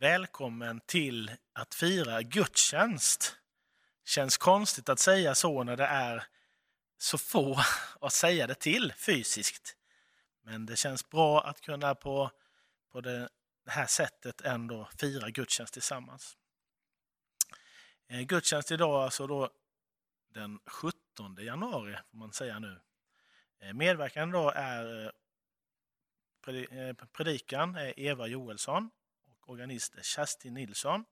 Välkommen till att fira gudstjänst. Känns konstigt att säga så när det är så få att säga det till fysiskt. Men det känns bra att kunna på, på det här sättet ändå fira gudstjänst tillsammans. Eh, gudstjänst idag alltså då den 17 januari, får man säga nu. Eh, Medverkande då är eh, predikan är Eva Joelsson organist är Kerstin Nilsson.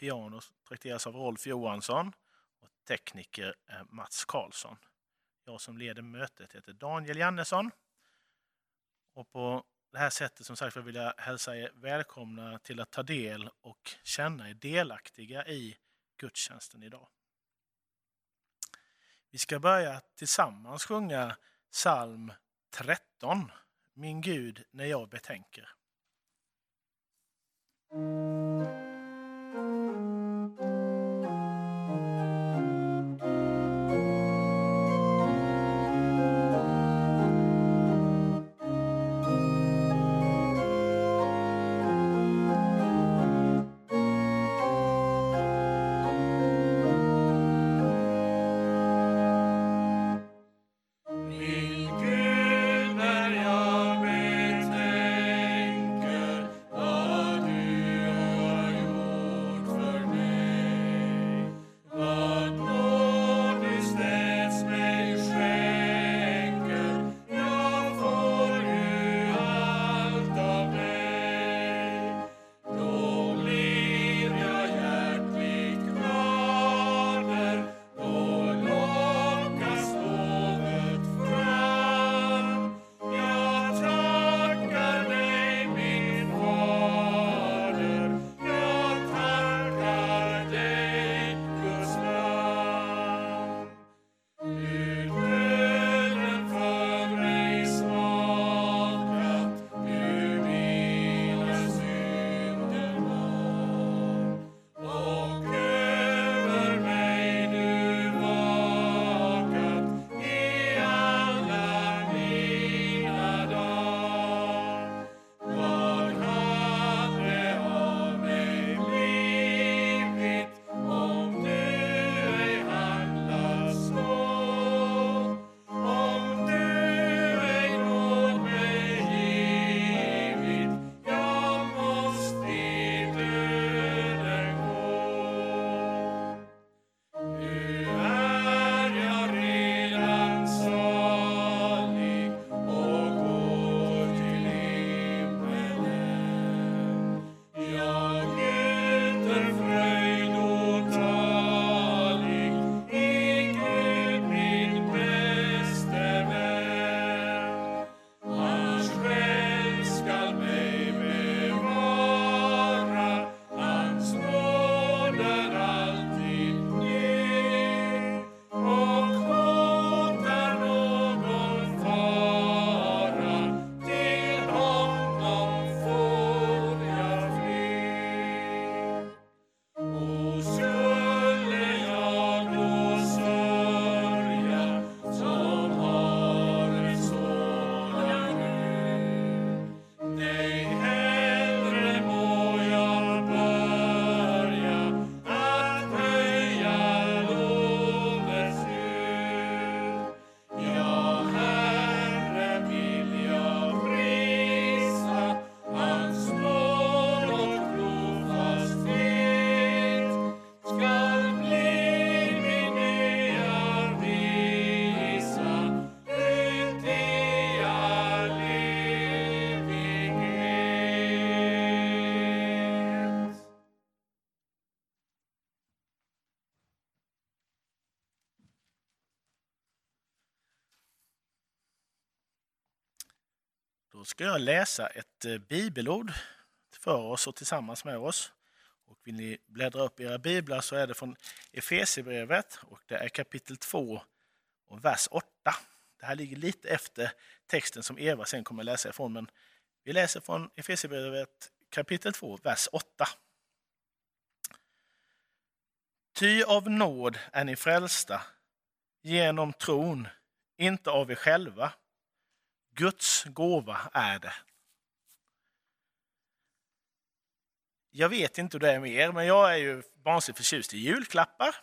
Piano trakteras av Rolf Johansson och tekniker är Mats Karlsson. Jag som leder mötet heter Daniel Jannesson. Och på det här sättet som sagt vill jag hälsa er välkomna till att ta del och känna er delaktiga i gudstjänsten idag. Vi ska börja tillsammans sjunga psalm 13, Min Gud när jag betänker. Música Då ska jag läsa ett eh, bibelord för oss och tillsammans med oss. Och vill ni bläddra upp era biblar så är det från Efesierbrevet och det är kapitel 2 och vers 8. Det här ligger lite efter texten som Eva sen kommer läsa ifrån, men vi läser från Efesierbrevet kapitel 2, vers 8. Ty av nåd är ni frälsta genom tron, inte av er själva. Guds gåva är det. Jag vet inte hur det är med er, men jag är ju vansinnigt förtjust i julklappar.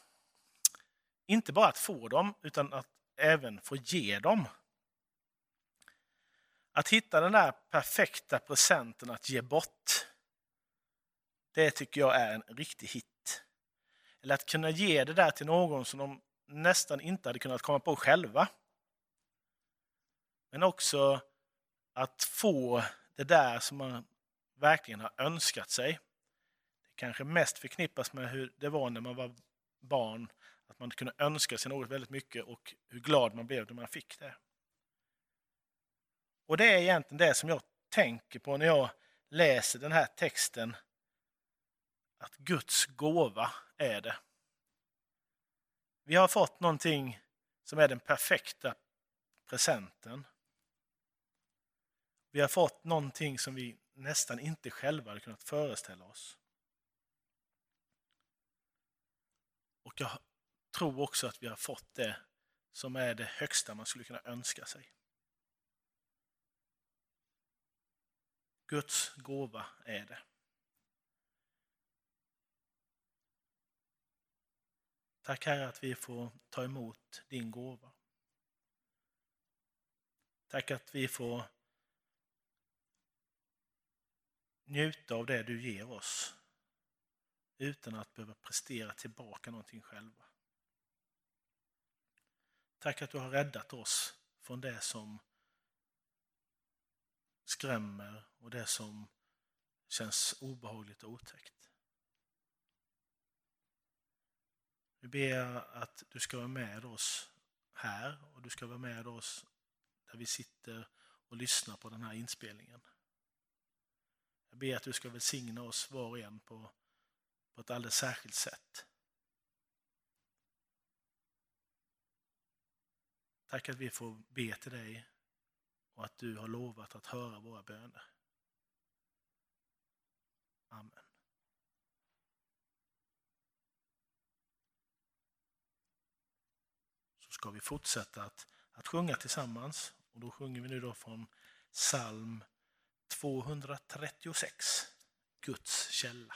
Inte bara att få dem, utan att även få ge dem. Att hitta den där perfekta presenten att ge bort, det tycker jag är en riktig hit. Eller att kunna ge det där till någon som de nästan inte hade kunnat komma på själva. Men också att få det där som man verkligen har önskat sig. Det kanske mest förknippas med hur det var när man var barn, att man kunde önska sig något väldigt mycket och hur glad man blev när man fick det. Och det är egentligen det som jag tänker på när jag läser den här texten. Att Guds gåva är det. Vi har fått någonting som är den perfekta presenten. Vi har fått någonting som vi nästan inte själva hade kunnat föreställa oss. Och jag tror också att vi har fått det som är det högsta man skulle kunna önska sig. Guds gåva är det. Tack Herre att vi får ta emot din gåva. Tack att vi får njuta av det du ger oss utan att behöva prestera tillbaka någonting själva. Tack att du har räddat oss från det som skrämmer och det som känns obehagligt och otäckt. Vi ber att du ska vara med oss här och du ska vara med oss där vi sitter och lyssnar på den här inspelningen. Jag ber att du ska välsigna oss var och en på, på ett alldeles särskilt sätt. Tack att vi får be till dig och att du har lovat att höra våra böner. Amen. Så ska vi fortsätta att, att sjunga tillsammans och då sjunger vi nu då från psalm 236, Guds källa.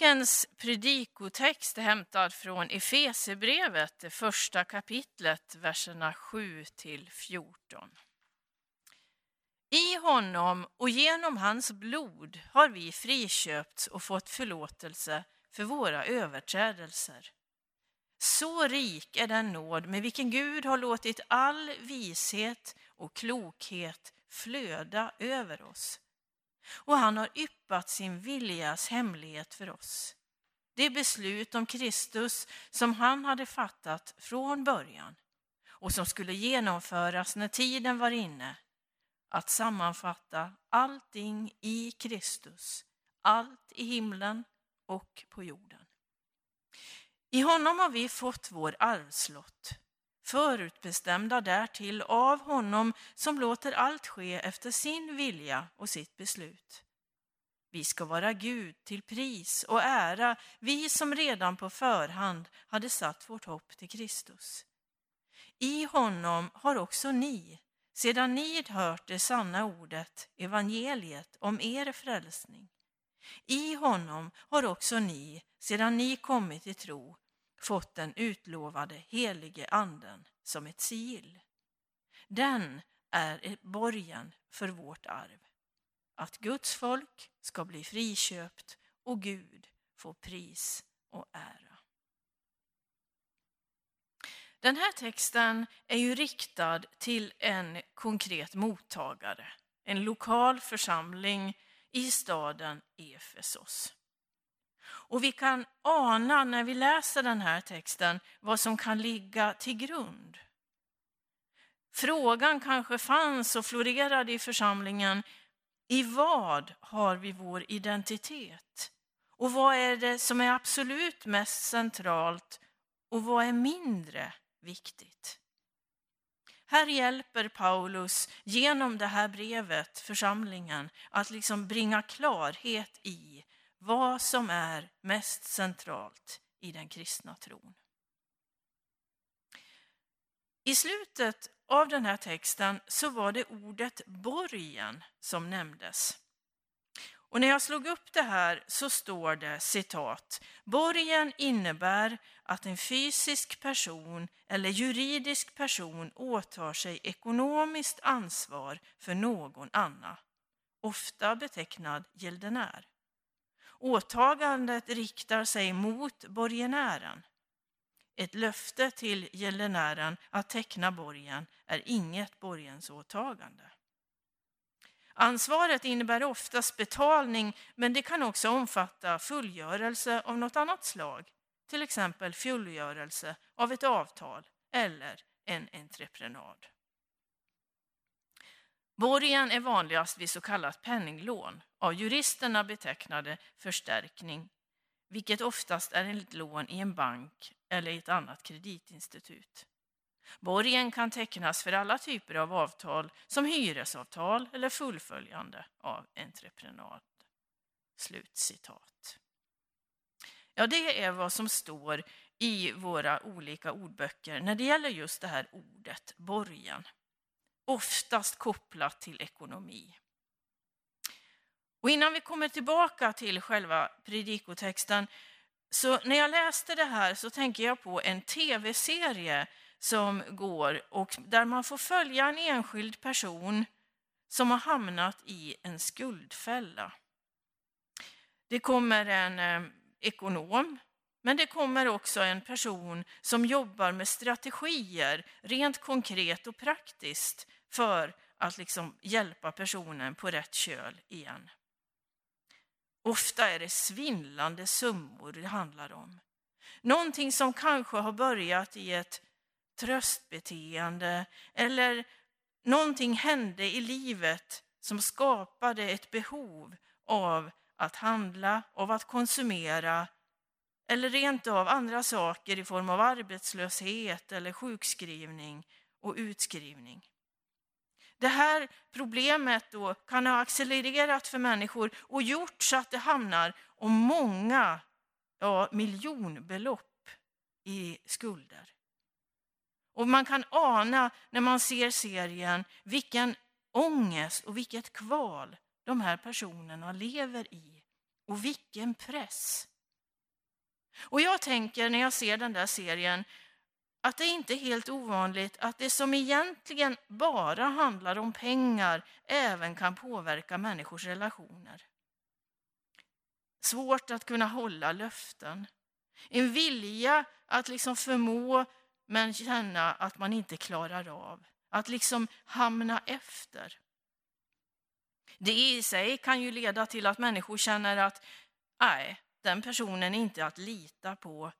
Dagens predikotext är hämtad från Efesebrevet, det första kapitlet, verserna 7 till 14. I honom och genom hans blod har vi friköpts och fått förlåtelse för våra överträdelser. Så rik är den nåd med vilken Gud har låtit all vishet och klokhet flöda över oss. Och han har yppat sin viljas hemlighet för oss. Det beslut om Kristus som han hade fattat från början och som skulle genomföras när tiden var inne. Att sammanfatta allting i Kristus, allt i himlen och på jorden. I honom har vi fått vår arvslott, förutbestämda därtill av honom som låter allt ske efter sin vilja och sitt beslut. Vi ska vara Gud till pris och ära, vi som redan på förhand hade satt vårt hopp till Kristus. I honom har också ni, sedan ni hört det sanna ordet, evangeliet om er frälsning. I honom har också ni, sedan ni kommit till tro, fått den utlovade helige anden som ett sigill. Den är borgen för vårt arv. Att Guds folk ska bli friköpt och Gud få pris och ära. Den här texten är ju riktad till en konkret mottagare, en lokal församling i staden Efesos. Och vi kan ana när vi läser den här texten vad som kan ligga till grund. Frågan kanske fanns och florerade i församlingen. I vad har vi vår identitet? Och vad är det som är absolut mest centralt och vad är mindre viktigt? Här hjälper Paulus genom det här brevet församlingen att liksom bringa klarhet i vad som är mest centralt i den kristna tron. I slutet av den här texten så var det ordet borgen som nämndes. Och när jag slog upp det här så står det citat. Borgen innebär att en fysisk person eller juridisk person åtar sig ekonomiskt ansvar för någon annan, ofta betecknad gäldenär. Åtagandet riktar sig mot borgenären. Ett löfte till gäldenären att teckna borgen är inget borgensåtagande. Ansvaret innebär oftast betalning, men det kan också omfatta fullgörelse av något annat slag, till exempel fullgörelse av ett avtal eller en entreprenad. Borgen är vanligast vid så kallat penninglån, av juristerna betecknade förstärkning, vilket oftast är ett lån i en bank eller i ett annat kreditinstitut. Borgen kan tecknas för alla typer av avtal som hyresavtal eller fullföljande av entreprenad. Slutcitat. Ja, det är vad som står i våra olika ordböcker när det gäller just det här ordet borgen oftast kopplat till ekonomi. Och innan vi kommer tillbaka till själva predikotexten, så när jag läste det här så tänker jag på en tv-serie som går och där man får följa en enskild person som har hamnat i en skuldfälla. Det kommer en eh, ekonom, men det kommer också en person som jobbar med strategier, rent konkret och praktiskt, för att liksom hjälpa personen på rätt köl igen. Ofta är det svindlande summor det handlar om. Någonting som kanske har börjat i ett tröstbeteende eller någonting hände i livet som skapade ett behov av att handla, av att konsumera eller rent av andra saker i form av arbetslöshet eller sjukskrivning och utskrivning. Det här problemet då kan ha accelererat för människor och gjort så att det hamnar om många ja, miljonbelopp i skulder. Och man kan ana när man ser serien vilken ångest och vilket kval de här personerna lever i Och vilken press! Och jag tänker när jag ser den där serien att det inte är helt ovanligt att det som egentligen bara handlar om pengar även kan påverka människors relationer. Svårt att kunna hålla löften. En vilja att liksom förmå men känna att man inte klarar av. Att liksom hamna efter. Det i sig kan ju leda till att människor känner att nej, den personen är inte att lita på.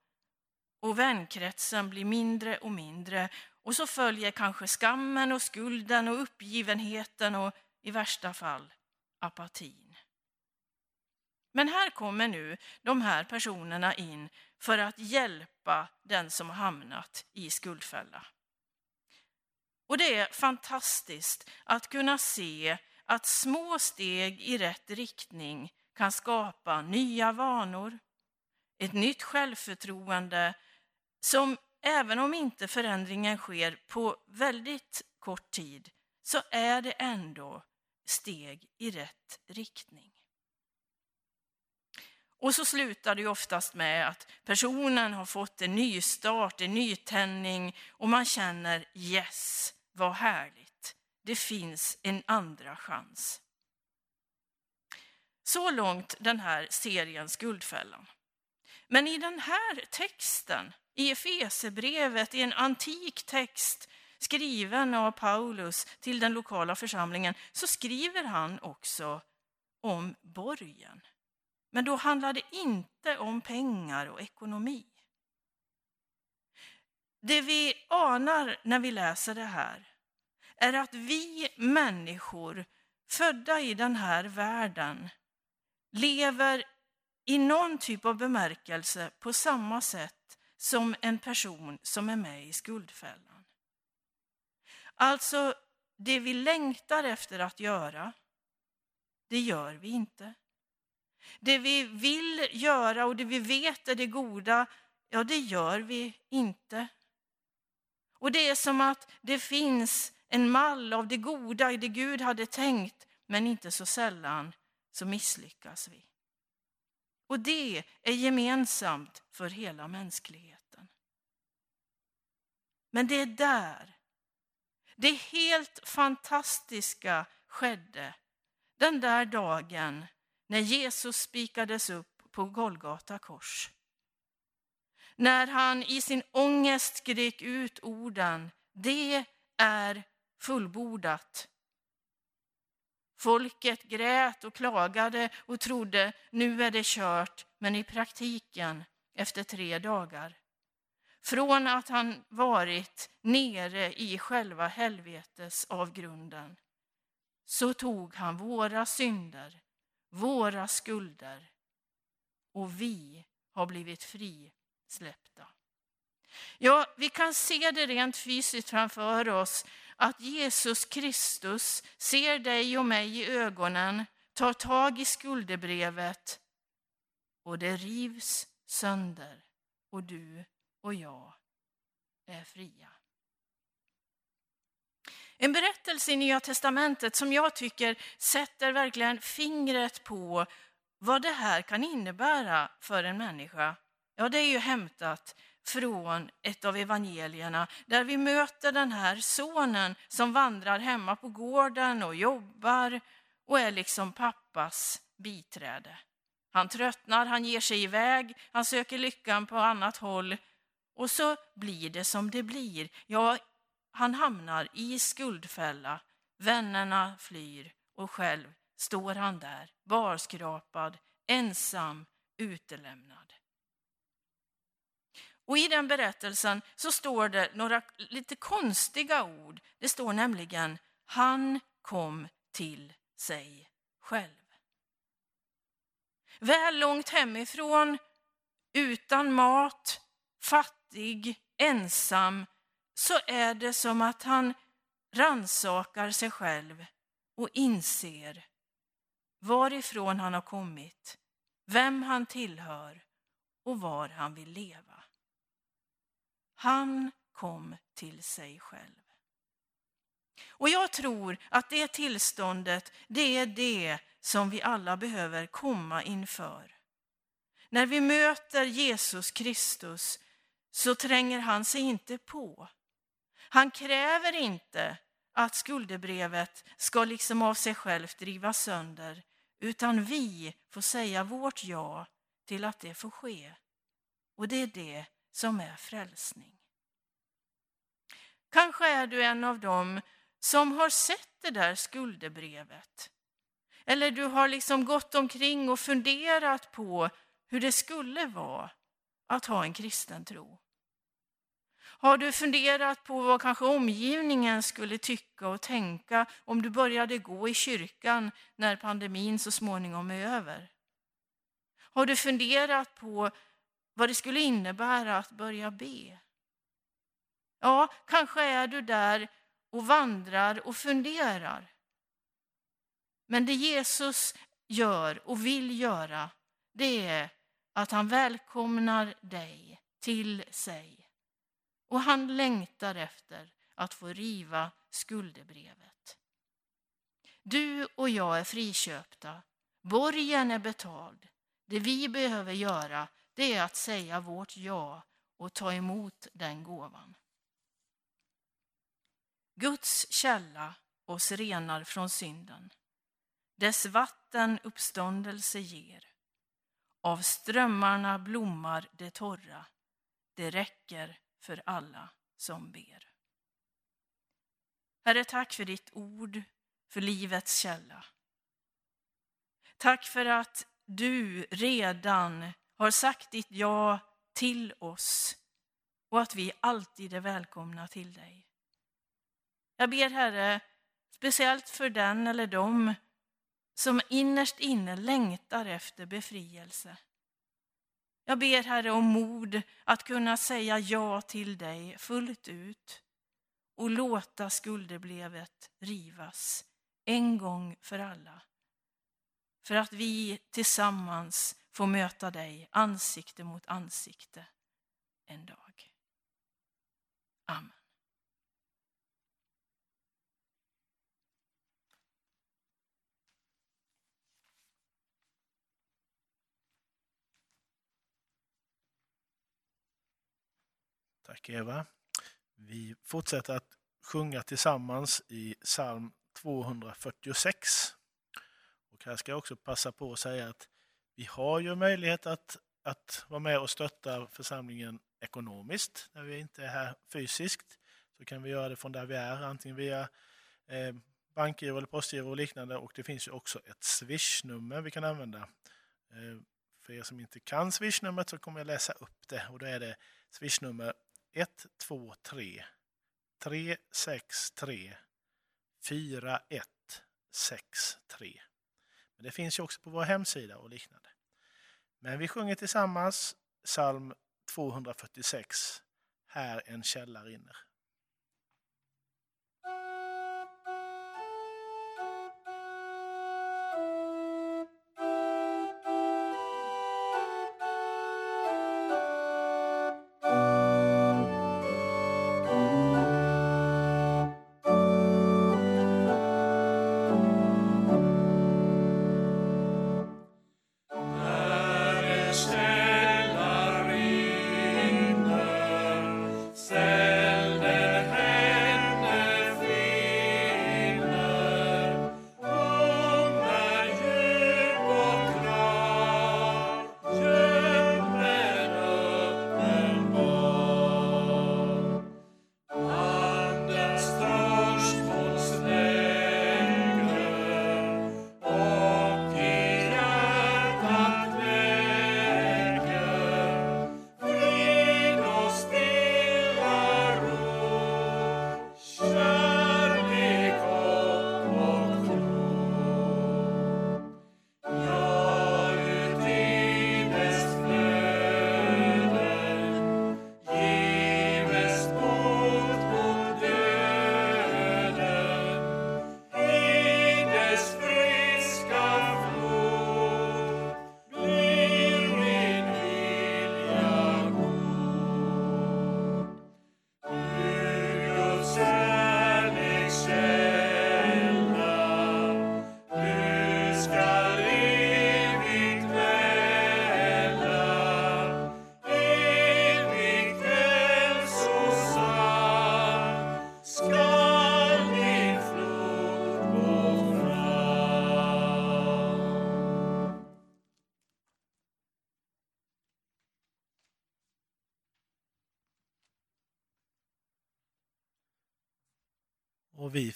Och vänkretsen blir mindre och mindre. Och så följer kanske skammen och skulden och uppgivenheten och i värsta fall apatin. Men här kommer nu de här personerna in för att hjälpa den som har hamnat i skuldfälla. Och det är fantastiskt att kunna se att små steg i rätt riktning kan skapa nya vanor, ett nytt självförtroende som även om inte förändringen sker på väldigt kort tid så är det ändå steg i rätt riktning. Och så slutar det oftast med att personen har fått en nystart, en nytändning och man känner yes, vad härligt. Det finns en andra chans. Så långt den här serien Skuldfällan. Men i den här texten, i Efesebrevet, i en antik text skriven av Paulus till den lokala församlingen, så skriver han också om borgen. Men då handlar det inte om pengar och ekonomi. Det vi anar när vi läser det här är att vi människor födda i den här världen lever i någon typ av bemärkelse på samma sätt som en person som är med i skuldfällan. Alltså, det vi längtar efter att göra, det gör vi inte. Det vi vill göra och det vi vet är det goda, ja det gör vi inte. Och det är som att det finns en mall av det goda, det Gud hade tänkt, men inte så sällan så misslyckas vi. Och det är gemensamt för hela mänskligheten. Men det är där det helt fantastiska skedde den där dagen när Jesus spikades upp på Golgata kors. När han i sin ångest skrek ut orden, det är fullbordat. Folket grät och klagade och trodde nu är det kört, men i praktiken efter tre dagar. Från att han varit nere i själva helvetes avgrunden så tog han våra synder våra skulder och vi har blivit frisläppta. Ja, vi kan se det rent fysiskt framför oss att Jesus Kristus ser dig och mig i ögonen, tar tag i skuldebrevet och det rivs sönder och du och jag är fria. En berättelse i Nya testamentet som jag tycker sätter verkligen fingret på vad det här kan innebära för en människa. Ja, det är ju hämtat från ett av evangelierna där vi möter den här sonen som vandrar hemma på gården och jobbar och är liksom pappas biträde. Han tröttnar, han ger sig iväg, han söker lyckan på annat håll och så blir det som det blir. Ja, han hamnar i skuldfälla, vännerna flyr och själv står han där barskrapad, ensam, utelämnad. Och I den berättelsen så står det några lite konstiga ord. Det står nämligen han kom till sig själv. Väl långt hemifrån, utan mat, fattig, ensam, så är det som att han ransakar sig själv och inser varifrån han har kommit, vem han tillhör och var han vill leva. Han kom till sig själv. Och jag tror att det tillståndet, det är det som vi alla behöver komma inför. När vi möter Jesus Kristus så tränger han sig inte på. Han kräver inte att skuldebrevet ska liksom av sig självt drivas sönder, utan vi får säga vårt ja till att det får ske. Och det är det som är frälsning. Kanske är du en av dem som har sett det där skuldebrevet. Eller du har liksom gått omkring och funderat på hur det skulle vara att ha en kristen tro. Har du funderat på vad kanske omgivningen skulle tycka och tänka om du började gå i kyrkan när pandemin så småningom är över? Har du funderat på vad det skulle innebära att börja be? Ja, kanske är du där och vandrar och funderar. Men det Jesus gör och vill göra, det är att han välkomnar dig till sig. Och han längtar efter att få riva skuldebrevet. Du och jag är friköpta. Borgen är betald. Det vi behöver göra det är att säga vårt ja och ta emot den gåvan. Guds källa oss renar från synden. Dess vatten uppståndelse ger. Av strömmarna blommar det torra. Det räcker för alla som ber. Herre, tack för ditt ord, för livets källa. Tack för att du redan har sagt ditt ja till oss och att vi alltid är välkomna till dig. Jag ber Herre, speciellt för den eller dem som innerst inne längtar efter befrielse. Jag ber Herre om mod att kunna säga ja till dig fullt ut och låta skuldebrevet rivas en gång för alla. För att vi tillsammans får möta dig ansikte mot ansikte en dag. Amen. Tack Eva. Vi fortsätter att sjunga tillsammans i psalm 246. Och här ska jag också passa på att säga att vi har ju möjlighet att, att vara med och stötta församlingen ekonomiskt när vi inte är här fysiskt. Så kan vi göra det från där vi är, antingen via eh, bankgiro eller postgiro och liknande. Och det finns ju också ett swishnummer vi kan använda. Eh, för er som inte kan swishnumret så kommer jag läsa upp det och då är det swishnummer 123 363 4163. Men det finns ju också på vår hemsida och liknande. Men vi sjunger tillsammans psalm 246, Här en källa rinner.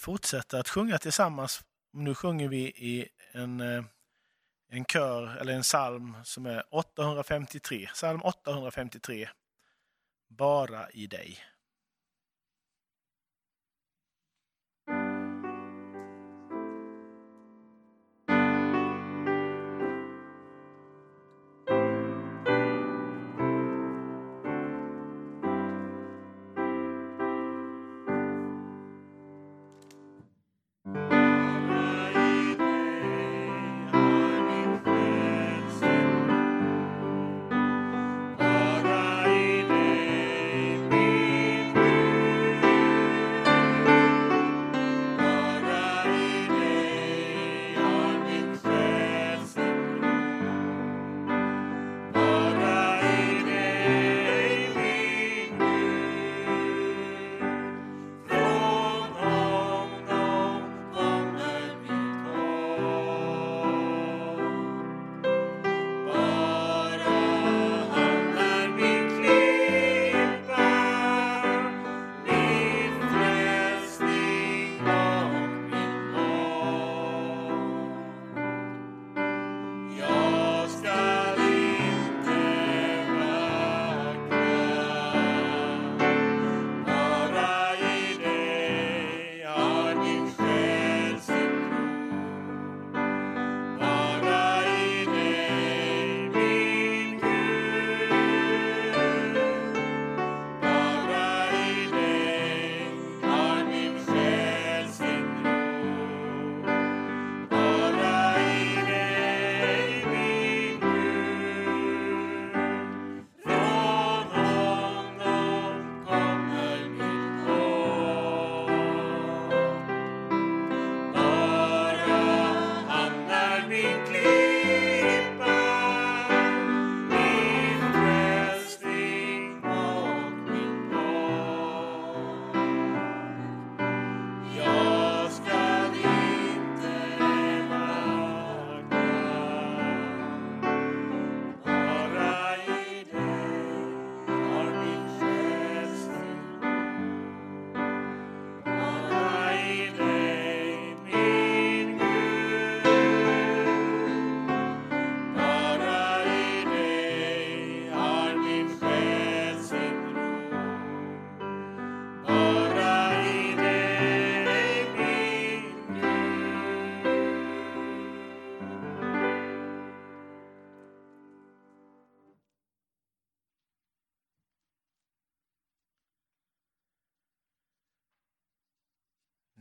Fortsätter att sjunga tillsammans. Nu sjunger vi i en, eh, en kör, eller en psalm som är 853. Psalm 853. Bara i dig.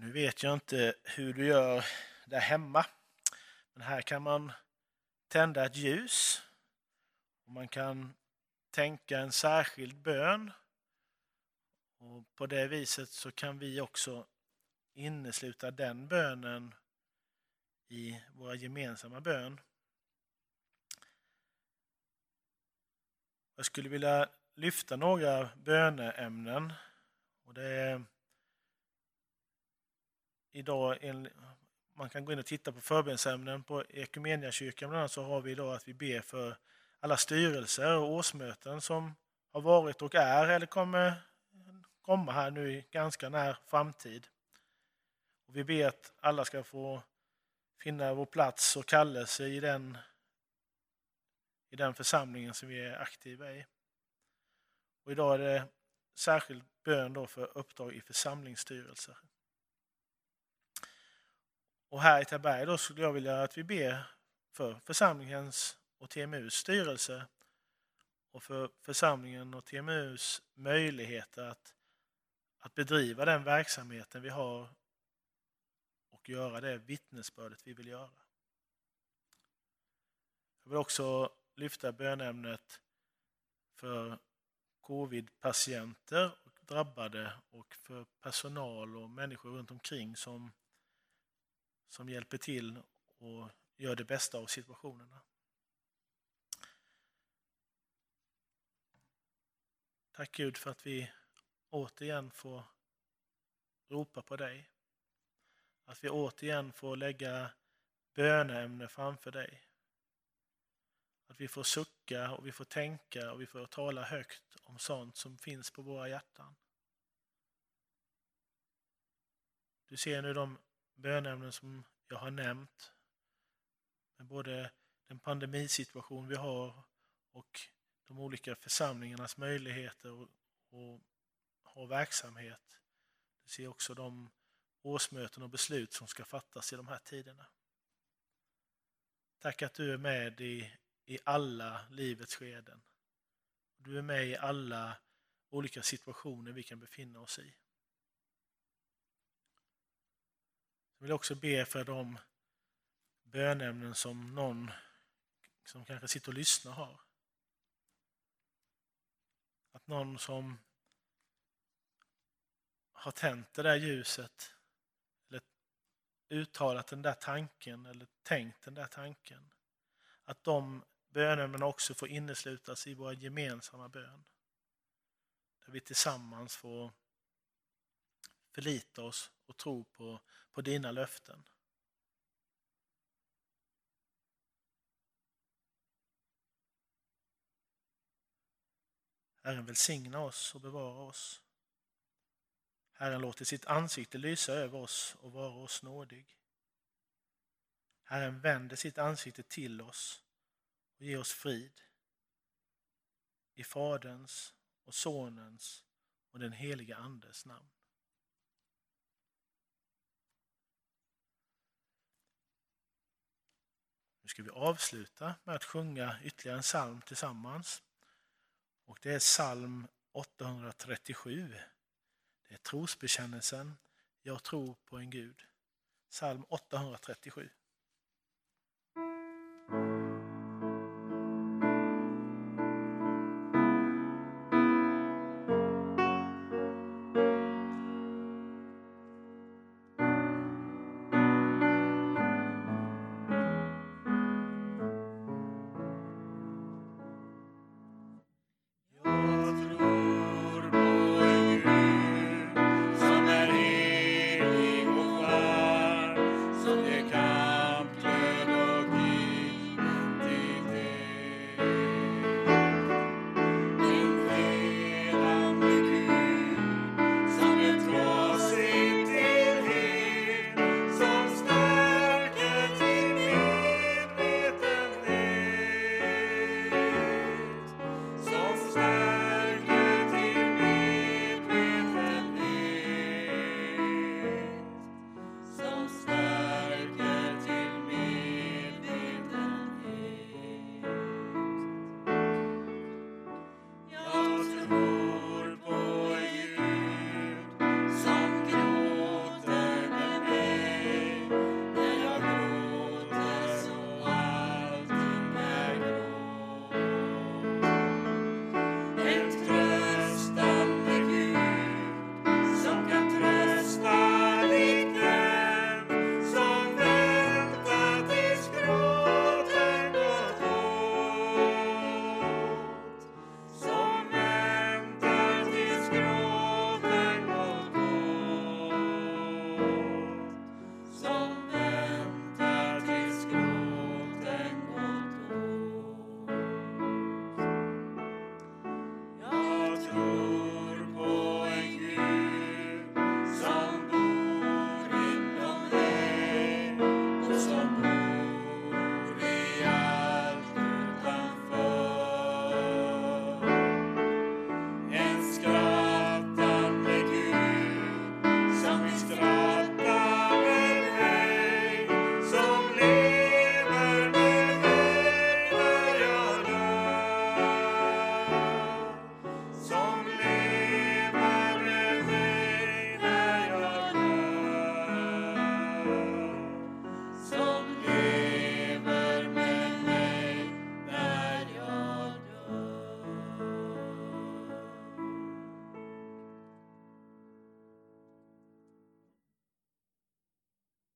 Nu vet jag inte hur du gör där hemma. Men här kan man tända ett ljus. Och man kan tänka en särskild bön. Och På det viset så kan vi också innesluta den bönen i våra gemensamma bön. Jag skulle vilja lyfta några böneämnen. Och det idag, en, man kan gå in och titta på förbönsämnen på Ekumeniakyrkan bland annat så har vi idag att vi ber för alla styrelser och årsmöten som har varit och är eller kommer komma här nu i ganska när framtid. Och vi ber att alla ska få finna vår plats och kallelse i den, i den församlingen som vi är aktiva i. Och idag är det särskild bön då för uppdrag i församlingsstyrelser. Och här i Taberg då skulle jag vilja att vi ber för församlingens och TMUs styrelse och för församlingen och TMUs möjligheter att, att bedriva den verksamheten vi har och göra det vittnesbördet vi vill göra. Jag vill också lyfta bönämnet för covid-patienter och drabbade och för personal och människor runt omkring som som hjälper till och gör det bästa av situationerna. Tack Gud för att vi återigen får ropa på dig. Att vi återigen får lägga böneämne framför dig. Att vi får sucka och vi får tänka och vi får tala högt om sånt som finns på våra hjärtan. Du ser nu de bönämnen som jag har nämnt. Med både den pandemisituation vi har och de olika församlingarnas möjligheter att ha verksamhet. Du ser också de årsmöten och beslut som ska fattas i de här tiderna. Tack att du är med i, i alla livets skeden. Du är med i alla olika situationer vi kan befinna oss i. Jag vill också be för de bönämnen som någon som kanske sitter och lyssnar har. Att någon som har tänt det där ljuset eller uttalat den där tanken eller tänkt den där tanken. Att de bönämnena också får inneslutas i våra gemensamma bön. Där vi tillsammans får förlita oss och tro på, på dina löften. Herren välsigna oss och bevara oss. Herren låter sitt ansikte lysa över oss och vara oss nådig. Herren vänder sitt ansikte till oss och ger oss frid. I Faderns och Sonens och den heliga Andes namn. Nu ska vi avsluta med att sjunga ytterligare en psalm tillsammans. Och det är psalm 837. Det är trosbekännelsen Jag tror på en Gud. Psalm 837.